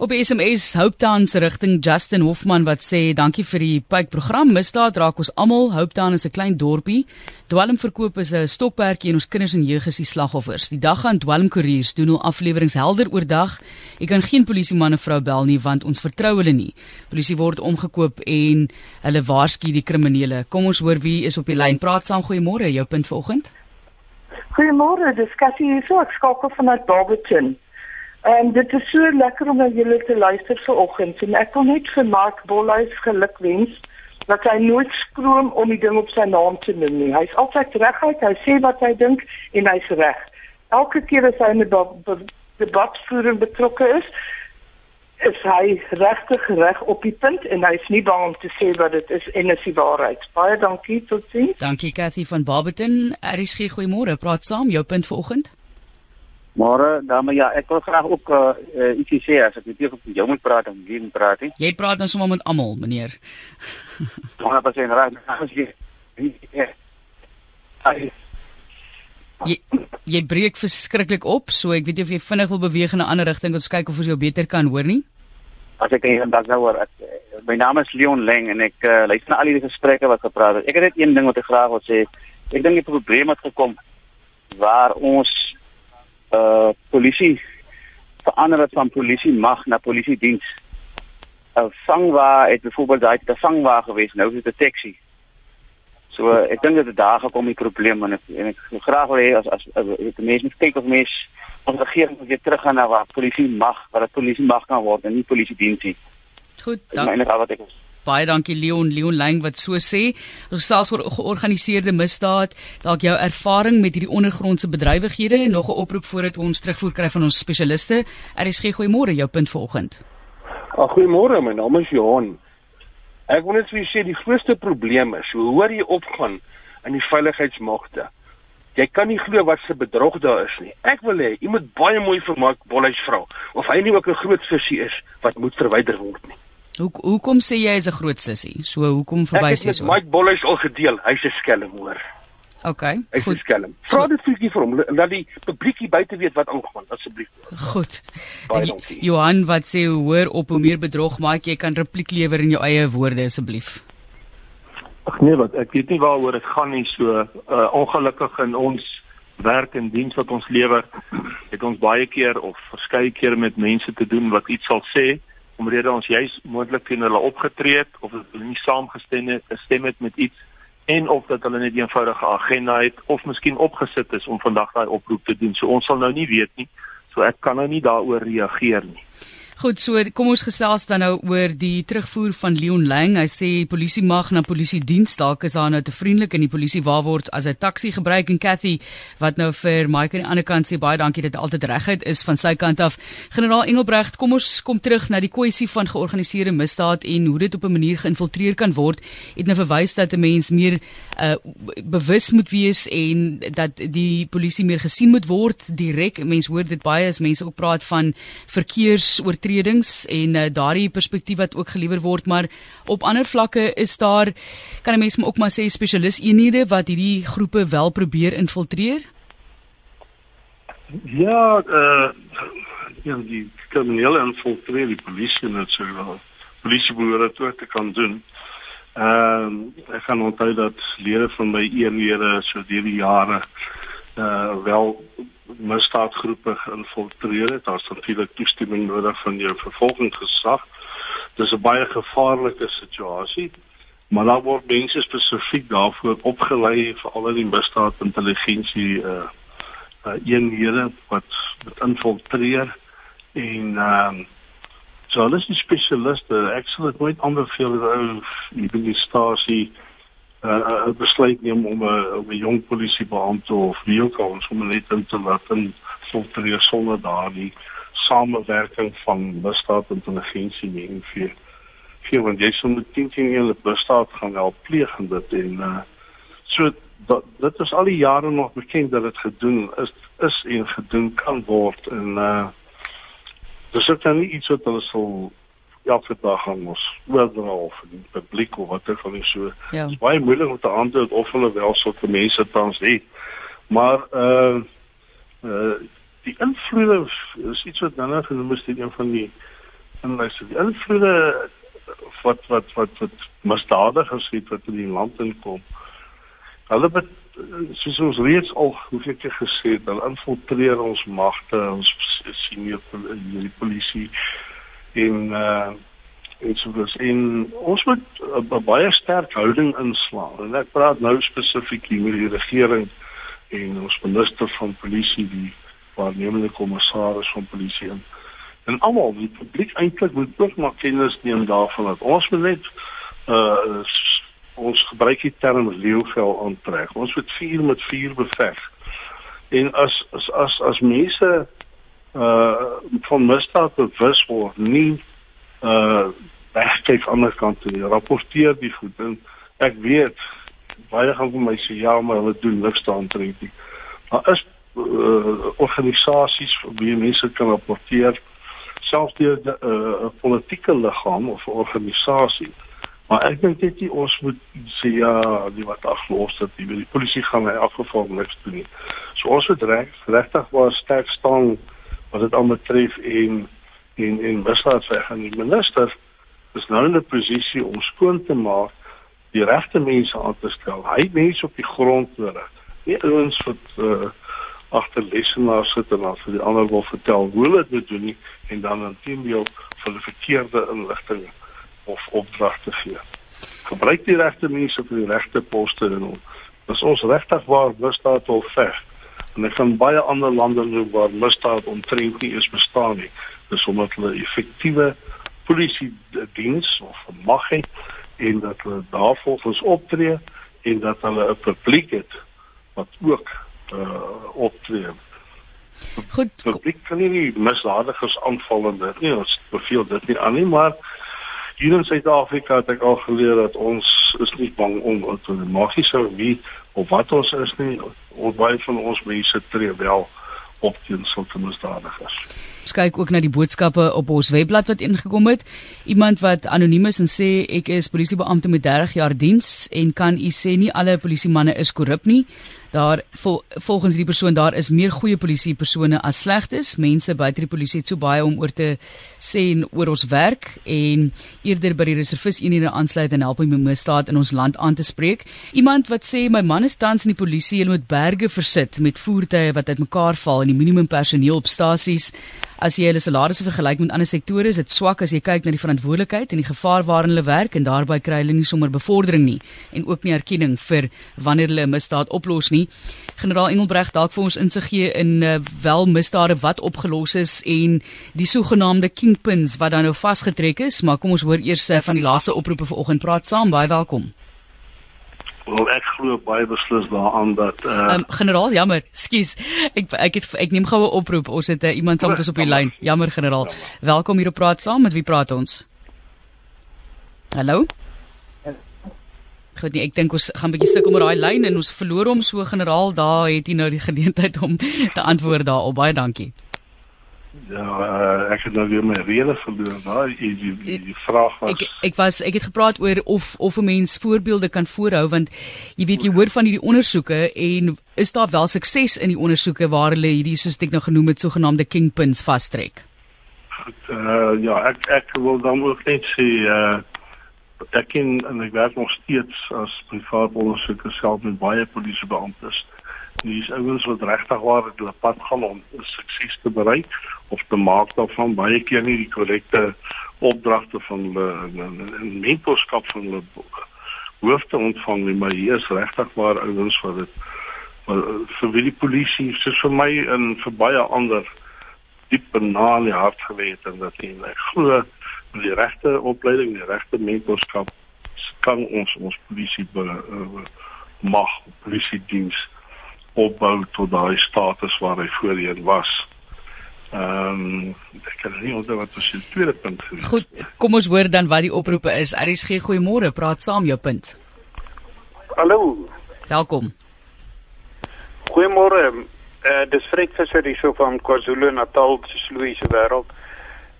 Op SMS Hooptown se rigting Justin Hofman wat sê dankie vir die pype program. Misdaad raak ons almal. Hooptown is 'n klein dorpie. Dwelmverkoop is 'n stokperdjie en ons kinders en jeug is die slagoffers. Die dag gaan dwelmkoeriers doen hul afleweringe helder oordag. Ek kan geen polisieman of vrou bel nie want ons vertrou hulle nie. Polisie word omgekoop en hulle waarsku die kriminele. Kom ons hoor wie is op die lyn. Praat saam. Goeiemôre. Jou punt vanoggend. Goeiemôre. Dis Cassie hier. So ek skakel vanuit Barberton. En um, dit is so lekker om na julle te luister vanoggend en ek wil net vir Mark Bolhuis geluk wens dat hy nooit skroom om die ding op sy naam te noem nie. Hy's altyd reguit, hy sê wat hy dink en hy's reg. Elke keer as hy in 'n debatvoering betrokke is, is hy regtig reg op die punt en hy's nie bang om te sê wat dit is en is die waarheid. Baie dankie tot sien. Dankie Cathy van Barberton. RSG goeiemôre. Praat saam jou punt vanoggend. Môre, dame ja, ek wil graag ook uh, uh, ietsie sê as ek net of jy moet praat en wie moet praat nie. Jy praat nou sommer met almal, meneer. Maar pas in raak, as jy Jy, jy breek verskriklik op, so ek weet nie of jy vinnig wil beweeg in 'n ander rigting te kyk of ons jou beter kan hoor nie. As ek kan dalk nou hoor, ek, my naam is Leon Leng en ek uh, luister na al die gesprekke wat gepraat het. Ek het net een ding wat ek graag wil sê. Ek dink die probleem het gekom waar ons uh polisie verander dit van polisie mag na polisie diens. 'n Vangwa het byvoorbeeld daai te vangwa gewees, nou is dit 'n taxi. So uh, ek dink dat dit daar gekom die probleem en ek en ek graag wil hê as as, as, die mense kyk of mense ons regering moet weer teruggaan na waar polisie mag, waar dit polisie mag kan word en nie polisie diens nie. Goed, dankie. Ek Baie dankie Leon Leon Lang wat so sê. Ons selfs oor georganiseerde misdaad, dalk jou ervaring met hierdie ondergrondse bedrywighede en nog 'n oproep voordat ons terugvoer kry van ons spesialiste. RSG goeiemôre, jou punt vanoggend. Ag goeiemôre, my naam is Johan. Ek wil net vir julle sê die grootste probleem is hoe hoor jy opgaan in die veiligheidsmagte. Jy kan nie glo wat se bedrog daar is nie. Ek wil hê jy moet baie mooi vir Mark Bolhuis vra of hy nie ook 'n groot visie is wat moet verwyder word nie. Hoe hoekom sê jy is 'n groot sussie? So hoekom verwys jy so? Mike Bolhuis al gedeel. Hy's 'n skelm hoor. OK. Hy's 'n skelm. Vra dit vir vir hom dat die publiekie buite weet wat aangaan asseblief. Goed. Johan wat sê hoor op hoe meer bedrog maak jy kan repliek lewer in jou eie woorde asseblief. Ag nee, wat ek weet nie waaroor dit gaan nie so uh, ongelukkig in ons werk en diens wat ons lewer het ons baie keer of verskeie kere met mense te doen wat iets sal sê omrede ons juis moontlik teen hulle opgetree het of hulle nie saamgestem het gestem het met iets en of dat hulle net 'n eenvoudige agenda het of miskien opgesit is om vandag daai oproep te doen. So ons sal nou nie weet nie. So ek kan nou nie daaroor reageer nie. Goed, so kom ons gesels dan nou oor die terugvoer van Leon Lang. Hy sê polisie mag na polisie diens dalk is daar nou te vriendelik en die polisie waar word as 'n taxi gebruik en Cathy wat nou vir Mike aan die ander kant sê baie dankie dat altyd reguit is van sy kant af. Generaal Engelbrecht, kom ons kom terug na die kwessie van georganiseerde misdaad en hoe dit op 'n manier geïnfiltreer kan word. Het nou verwys dat 'n mens meer uh, bewus moet wees en dat die polisie meer gesien moet word direk. Mense hoor dit baie as mense ook praat van verkeersoortredings oortredings en uh, daardie perspektief wat ook gelewer word, maar op ander vlakke is daar kan 'n mens ook maar sê spesialis eenhede wat hierdie groepe wel probeer infiltreer? Ja, uh ja, die kriminele infiltreer die polisie net so wel. Polisie behoort dit te kan doen. Ehm uh, ek kan onthou dat lede van my eenhede so deur die jare uh wel misdaadgroepe geïnfiltreer het. Daar's natuurlik toestemming nodig van jou vervolgingsgesag. Dis 'n baie gevaarlike situasie. Maar daar word mense spesifiek daarvoor opgelei vir al die misdaadintelligensie uh uh eenhede wat met infiltreer en ehm uh, so hulle is spesialiste. Ek sal dit nooit aanbeveel dat ou die stasie uh, besluit neem om 'n om 'n jong polisiebeampte of wie ook al om net in te laat en filtreer sonder daardie samewerking van misdaad intelligensie en vir vir want jy sou met teen teen hulle misdaad gaan help pleeg en dit en uh, so dat dit is al die jare nog bekend dat dit gedoen is is en gedoen kan word en uh dis ook nou nie iets wat hulle sal elke dag aan ons oordra of in die publiek of wat ook al nie so. Ja. Dit is baie moeilik om te antwoord of hulle wel sulke mense tans het. Maar uh uh die invloede is iets wat dan genoem is een van die en luister die invloede wat wat wat wat misdadigers het wat in die land inkom. Hulle bet, soos ons reeds al hoeveel keer gesê het, hulle infiltreer ons magte, ons sien hier die polisie in uh en so was in ons moet 'n baie sterk houding inslaan. En ek praat nou spesifiek hier met die regering en ons minister van polisie die waarnemende kommissaris van polisie en en almal die publiek eintlik moet ook maar kennis neem daarvan dat ons moet net uh ons gebruik die term leeuvel aantrek. Ons moet vuur met vuur beveg. En as as as as mense uh van misdaad bewus word, nie uh wegkyk aan die ander kant toe, rapporteer die goed en ek weet baie gaan vir my sê ja, maar hulle doen niks daaroor nie. Maar is uh, organisasies wie mense kan rapporteer selfs deur 'n uh, politieke liggaam of organisasie. Maar ek dink dit ons moet sê ja, die wat aflos dat die, die polisie gaan hy afgeval niks doen nie. So ons moet reg regtig waar sterk staan wat dit almal tref en en en besluit sê gaan die minister is nou in 'n posisie om skoon te maak die regte mense aan te stel. Hy mense op die grond nodig. Nie ouens wat uh, agter lesenaars sit en dan vir die ander wil vertel hoe hulle dit doen nie en dan intendeel vir die verkeerde inligting of opdragte gee. Gebruik die regte mense vir die regte poste en ons. Dis ons regtig waar misdaad wil veg. En ek kan baie ander lande waar misdaad omtrent nie eens bestaan nie. Dis omdat hulle effektiewe polisie diens of mag het en dat hulle daarvolgens optree en dat hulle 'n publiek het wat ook uh optree. Goed. Die publiek kan nie misdadigers aanval en dit nie, ons beveel dit nie aan nie, maar hier in Suid-Afrika het ek al geleer dat ons is nie bang om te maak nie sou wie of wat ons is nie, baie van ons mense tree wel op teen sulke misdadigers. Ons kyk ook na die boodskappe op ons webblad wat ingekom het. Iemand wat anoniem is en sê ek is polisiebeampte met 30 jaar diens en kan u sê nie alle polisiemanne is korrup nie. Daar vol, volgens die persoon daar is meer goeie polisie persone as slegtes. Mense buite die polisie het so baie om oor te sê en oor ons werk en eerder by die reservis eenhede aansluit en help om die misdaad in ons land aan te spreek. Iemand wat sê my man is tans in die polisie, hulle moet berge versit met voertuie wat uitmekaar val en die minimum personeel op stasies As jy hulle salarisse vergelyk met ander sektore, is dit swak as jy kyk na die verantwoordelikheid en die gevaar waarin hulle werk en daarbey kry hulle nie sommer bevordering nie en ook nie erkenning vir wanneer hulle 'n misdaad oplos nie. Generaal Engelbreg dalk vir ons insig gee in uh, wel misdade wat opgelos is en die sogenaamde kingpins wat dan nou vasgetrek is, maar kom ons hoor eers uh, van die laaste oproepe vanoggend. Praat saam, baie welkom. Wel ek glo baie beslis daaraan dat uh, um, generaal jammer, skus. Ek ek het ek neem goue oproep. Ons het uh, iemand saam met ons op die lyn. Jammer generaal. Jammer. Welkom hier op praat saam. Met wie praat ons? Hallo? Goed, nee, ek dink ons gaan 'n bietjie sukkel met daai lyn en ons verloor hom so generaal. Daar het hy nou die geleentheid om te antwoord daarop. Baie dankie. Ja, uh, ek het nou weer my rede verloor, maar die, die, die, die vraag was ek, ek was ek het gepraat oor of of 'n mens voorbeelde kan voorhou want jy weet jy hoor van hierdie ondersoeke en is daar wel sukses in die ondersoeke waar hulle hierdie soos ek nou genoem het sogenaamde kingpins vastrek? Uh ja, ek ek wil dan ook net sê uh ek ken en ek werk nog steeds as privaat ondersoeker self met baie polisiebeamptes. Dis ouens wat regtig waar het hulle pad gaan om sukses te bereik of te maak daarvan. Baie keer nie die korrekte opdragte van hulle en mentorskap van hulle hoofde ontvang nie, maar hier is regtig waar ouens wat dit vir wie die polisie soos vir my en vir baie ander diep na in die hart geweet en dat hulle ek glo met die regte opleiding, die regte mentorskap kan ons ons polisie be, uh, mag polisie diens opbou tot daai status waar hy voorheen was. Ehm um, ek kan nie onthou wat was die tweede punt gewees. Goed, kom ons hoor dan wat die oproepe is. RSG goeiemôre, praat saam jou punt. Hallo. Welkom. Goeiemôre. Eh uh, dis Fred Visser hier so van KwaZulu-Natal, se Louise wêreld.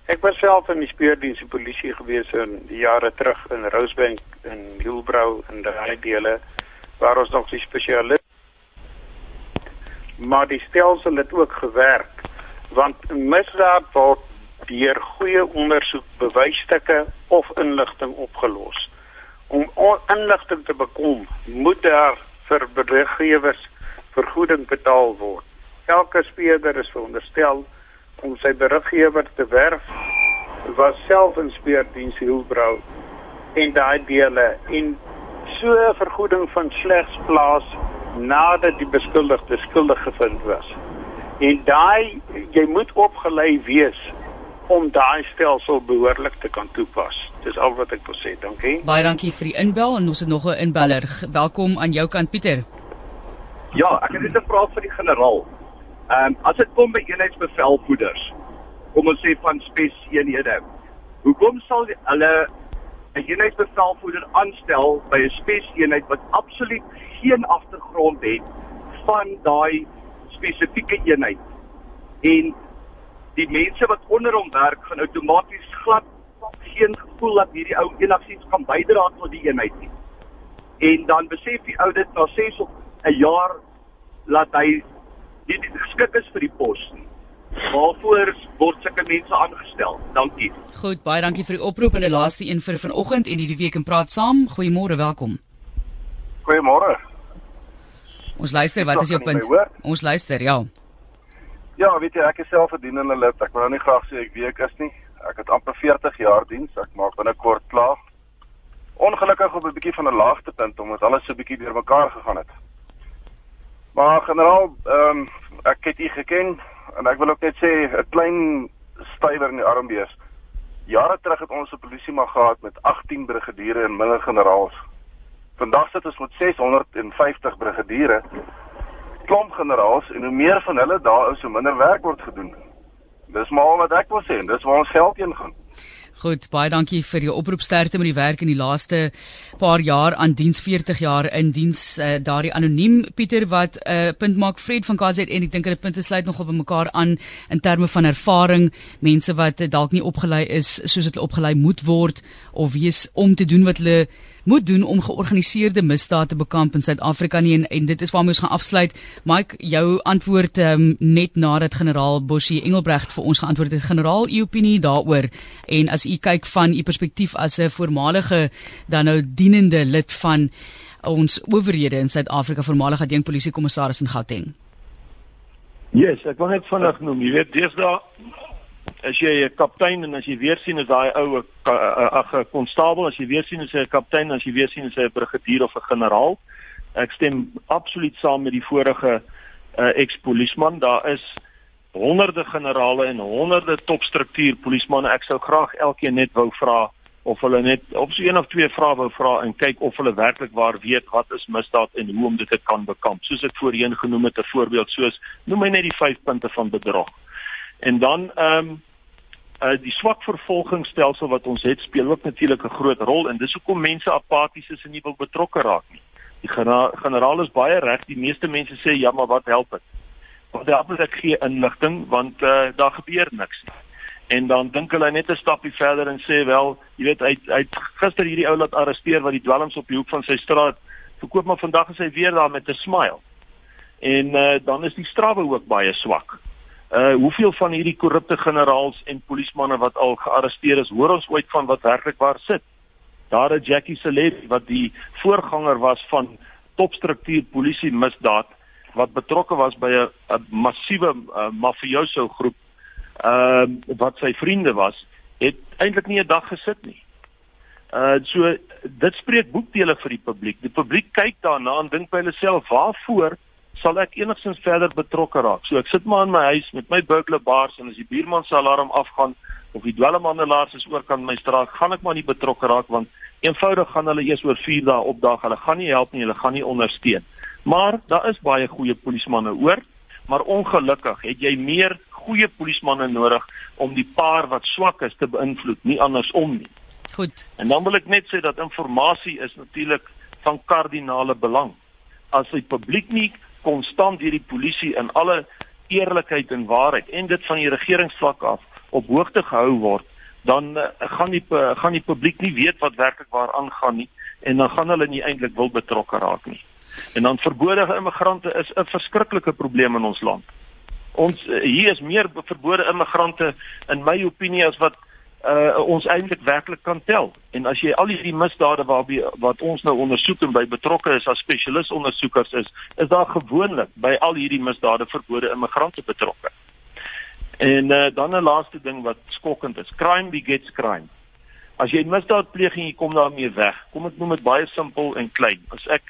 Ek was self in die speurdiens die polisie gewees in die jare terug in Rosebank en Hillbrow en daai dele waar ons nog die spesialis maar die stelsel het ook gewerk want misdaad word deur goeie ondersoek bewysstukke of inligting opgelos. Om inligting te bekom, moet daar vir beriggewers vergoeding betaal word. Elke speurder is veronderstel om sy beriggewer te werf was self in speurdiens Hielbrau en daai dele en so 'n vergoeding van slegs plaas nadat die beskuldigde skuldig gevind was. En daai jy moet opgelei wees om daai stelsel behoorlik te kan toepas. Dis al wat ek wil sê. Dankie. Baie dankie vir die inbel en ons het nog 'n inbeller. Welkom aan jou kant Pieter. Ja, ek het net 'n vraag vir die generaal. Ehm um, as dit kom by eenheidsbevelvoerders, kom ons sê van speseenhede. Hoekom sal hulle 'n eenheidsbevelvoerder aanstel by 'n speseenheid wat absoluut geen agtergrond het van daai spesifieke eenheid? En die mense wat onder hom werk gaan outomaties glad geen gevoel dat hierdie ou enigiets kan bydra tot die eenheid nie. En dan besef die ou dit na 6 of 'n jaar laat hy nie geskik is vir die pos nie. Waarvoor word sulke mense aangestel? Dankie. Goed, baie dankie vir die oproep en die laaste een vir vanoggend en hierdie week en praat saam. Goeiemôre, welkom. Goeiemôre. Ons luister, wat is jou punt? Ons luister, ja. Ja, weet jy, ek is self 'n dienende lid. Ek wil nou nie graag sê ek wie ek is nie. Ek het amper 40 jaar diens. Ek maak binnekort klaar. Ongelukkig op 'n bietjie van 'n laagtepunt omdat alles so bietjie deurmekaar gegaan het. Maar generaal, ehm um, ek het u geken en ek wil ook net sê 'n klein stywer in die arm wees. Jare terug het ons 'n polisie mag gehad met 18 brigadiere en minder generaals. Vandag sit ons met 650 brigadiere klomp generaals en hoe meer van hulle daar is, hoe minder werk word gedoen. Dis maar wat ek wil sê en dis waar ons geld heen gaan. Goed, baie dankie vir jou oproepsterkte met die werk in die laaste paar jaar aan diens 40 jaar in diens uh, daardie anoniem Pieter wat 'n uh, punt maak Fred van KZN en ek dink hulle punte sluit nogal by mekaar aan in terme van ervaring, mense wat dalk nie opgelei is soos hulle opgelei moet word of wees om te doen wat hulle moet doen om georganiseerde misdaad te bekamp in Suid-Afrika nie en, en dit is waarmee ons gaan afsluit. Mike, jou antwoord um, net nadat generaal Bosie Engelbregt vir ons geantwoord het. Generaal, u opinie daaroor en as u kyk van u perspektief as 'n voormalige dan nou dienende lid van ons owerhede in Suid-Afrika, voormalige adjunk polisiekommissaris in Gauteng. Yes, ek wil net vinnig noem, jy weet, deesdae as jy 'n kaptein en as jy weer sien is daai ou ag 'n konstabel, as jy weer sien is hy 'n kaptein, as jy weer sien is hy 'n brigadier of 'n generaal. Ek stem absoluut saam met die vorige uh, ex-polisman. Daar is honderde generale en honderde topstruktuur polismanne. Ek sou graag elkeen net wou vra of hulle net of so een of twee vrae wou vra en kyk of hulle werklik waar weet wat is misdaad en hoe om dit te kan bekamp. Soos ek voorheen genoem het, 'n voorbeeld soos noem my net die 5 punte van bedrog. En dan ehm um, uh die swak vervolgingsstelsel wat ons het speel ook natuurlik 'n groot rol en dis hoekom mense apaties is en nie wil betrokke raak nie. Die generaal is baie reg, die meeste mense sê ja, maar wat help dit? Want daar is ek gee inligting want uh daar gebeur niks nie. En dan dink hulle net 'n stapie verder en sê wel, jy weet hy hy gister hierdie ou laat arresteer wat die dwelms op die hoek van sy straat verkoop maar vandag is hy weer daar met 'n smile. En uh dan is die strawwe ook baie swak. Uh hoeveel van hierdie korrupte generaals en polismanne wat al gearresteer is, hoor ons ooit van wat werklik waar sit? Daar is Jackie Celet wat die voorganger was van topstruktuur polisie misdaad wat betrokke was by 'n massiewe uh, mafioso groep uh wat sy vriende was, het eintlik nie 'n dag gesit nie. Uh so dit spreek boekdele vir die publiek. Die publiek kyk daarna en dink by hulle self, waarvoor sal ek enigstens verder betrokke raak. So ek sit maar in my huis met my burglar bars en as die buurman se alarm afgaan of die dwelmhandelaars is oorkant my straat, gaan ek maar nie betrokke raak want eenvoudig gaan hulle eers oor 4 dae opdag. Hulle gaan nie help nie, hulle gaan nie ondersteun. Maar daar is baie goeie polismanne oor, maar ongelukkig het jy meer goeie polismanne nodig om die paar wat swak is te beïnvloed, nie andersom nie. Goed. En dan wil ek net sê dat inligting is natuurlik van kardinale belang. As die publiek nie konstant deur die polisie in alle eerlikheid en waarheid en dit van die regeringsvlak af op hoogte gehou word, dan uh, gaan die uh, gaan die publiek nie weet wat werklik waar aangaan nie en dan gaan hulle nie eintlik wil betrokke raak nie. En dan verbode immigrante is 'n verskriklike probleem in ons land. Ons uh, hier is meer verbode immigrante in my opinie as wat uh, ons eintlik werklik kan tel. En as jy al hierdie misdade waarby wat ons nou ondersoek en by betrokke is as spesialisondersoekers is, is daar gewoonlik by al hierdie misdade verbode immigrante betrokke. En uh, dan 'n laaste ding wat skokkend is. Crime begets crime. As jy misdaad pleeg en jy kom daarmee weg, kom ek noem dit baie simpel en klein. As ek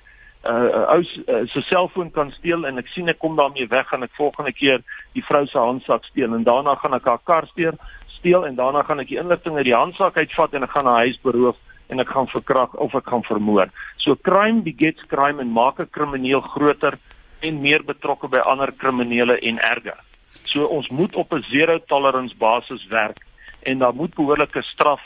'n uh, ou uh, se selfoon kan steel en ek sien ek kom daarmee weg gaan ek volgende keer die vrou se handsak steel en daarna gaan ek haar kar steel steel en daarna gaan ek die inligting uit die handsak uitvat en ek gaan haar huis beroof en ek gaan verkrag of ek gaan vermoor. So crime begets crime en maak 'n krimineel groter en meer betrokke by ander kriminele en erger. So ons moet op 'n zero tolerance basis werk en daar moet behoorlike straf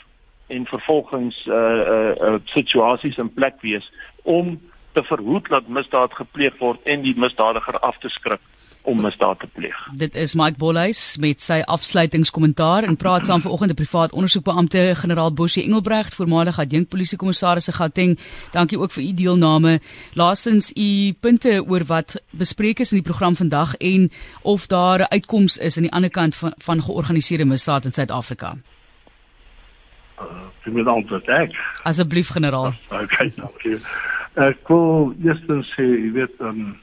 en vervolgings uh uh, uh situasies in plek wees om te verhoed dat misdaad gepleeg word en die misdadiger af te skrik om misdaad te pleeg. Dit is Mike Bolhuis met sy afsluitingskommentaar en praat saam vanoggend 'n privaat ondersoekbeampte generaal Bosie Engelbregt, voormalige adjunk polisiekommissaris in Gauteng. Dankie ook vir u deelname. Laastens u punte oor wat bespreek is in die program vandag en of daar 'n uitkoms is aan die ander kant van van georganiseerde misdaad in Suid-Afrika. Uh, vir my antwoord ek. Asseblief generaal. Okay, dankie. Ek wil eerstens sê, jy weet, um,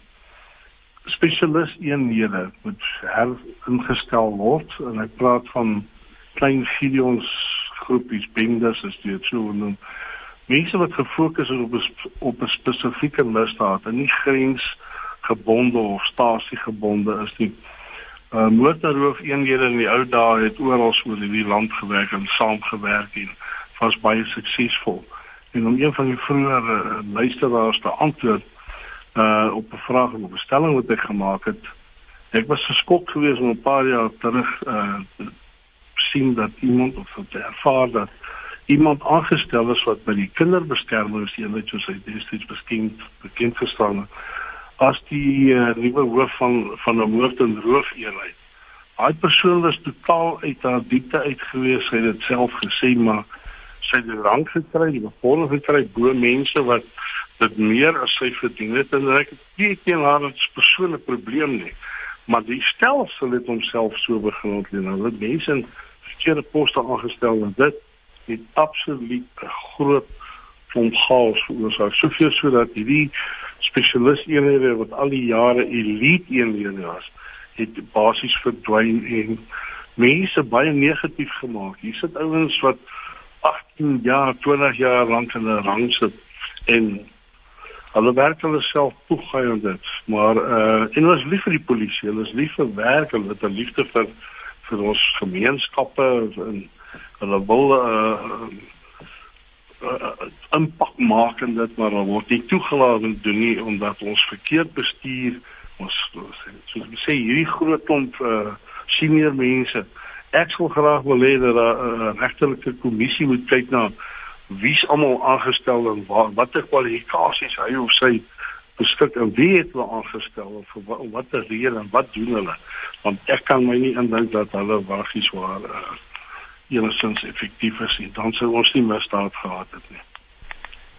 spesialis eenhede moet heringestel word en ek praat van klein videos groepies bendes as dit so noem. Mense wat gefokus is op op 'n spesifieke misdaad en nie grensgebonde of stasiegebonde is nie. Uh, motorroof eenhede in die ou dae het oral oor die land gewerk en saamgewerk en was baie suksesvol. En om een van die vroeë uh, luisteraars te antwoord uh op 'n vraag of 'n stelling wat ek gemaak het. Ek was geskok geweest om 'n paar jaar terug uh sien dat iemand of te ervaar dat iemand aangestel is wat by die kinderbeskermingseenheid soos hy destyds beskend bekend gestaan het as die uh, nuwe hoof van van 'n moord en roof eenheid. Daai persoon was totaal uit haar diepte uit gewees, sy het dit self gesê, maar sy het die rang gekry, die bevoorreg gekry bo mense wat dit meer as sy verdien het en ek weet teen haar het 'n persoonlike probleem nie. Maar die stelsel het homself so begin ontleen hulle het mense in verkeerde poste aangestel en dit het absoluut 'n groot klomp chaos veroorsaak. Soveel sodat hierdie spesialis eenhede wat al die jare elite eenhede was het basies verdwyn en mense baie negatief gemaak. Hier sit ouens wat 18 jaar 20 jaar lank in 'n rang sit en Hulle werk hulle self toegaai en dit, maar uh en hulle is lief vir die polisie, hulle is lief vir werk, hulle het 'n liefde vir vir ons gemeenskappe en hulle wil uh, uh impak maak en dit maar hulle word nie toegelaat om doen nie omdat ons verkeerd bestuur. Ons soos ek sê hierdie groot klomp uh senior mense. Ek sou graag wil hê dat 'n uh, regterlike kommissie moet kyk na wie's almal aangestel en wat watter kwalifikasies hy of sy beskik en wie het hulle aangestel of wat watter rede en wat doen hulle? Want ek kan my nie indink dat hulle wagies waar uh, enigstens effektief is nie. Dan sou ons nie misdaad gehad het nie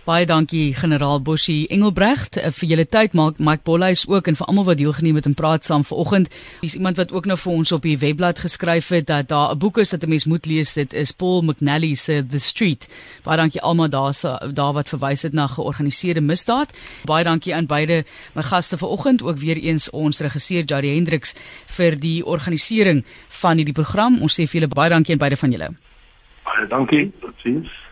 Baie dankie generaal Bosie Engelbregt eh, vir julle tyd maak Mike Bolhuis ook en vir almal wat deelgeneem het en praat saam vanoggend. Dis iemand wat ook nou vir ons op die webblad geskryf het dat daar 'n boek is wat 'n mens moet lees. Dit is Paul McNally se The Street. Baie dankie almal daar se daar wat verwys het na georganiseerde misdaad. Baie dankie aan beide my gaste vanoggend ook weer eens ons regisseur Jari Hendriks vir die organisering van hierdie program. Ons sê vir julle baie dankie aan beide van julle. Baie dankie. Totsiens.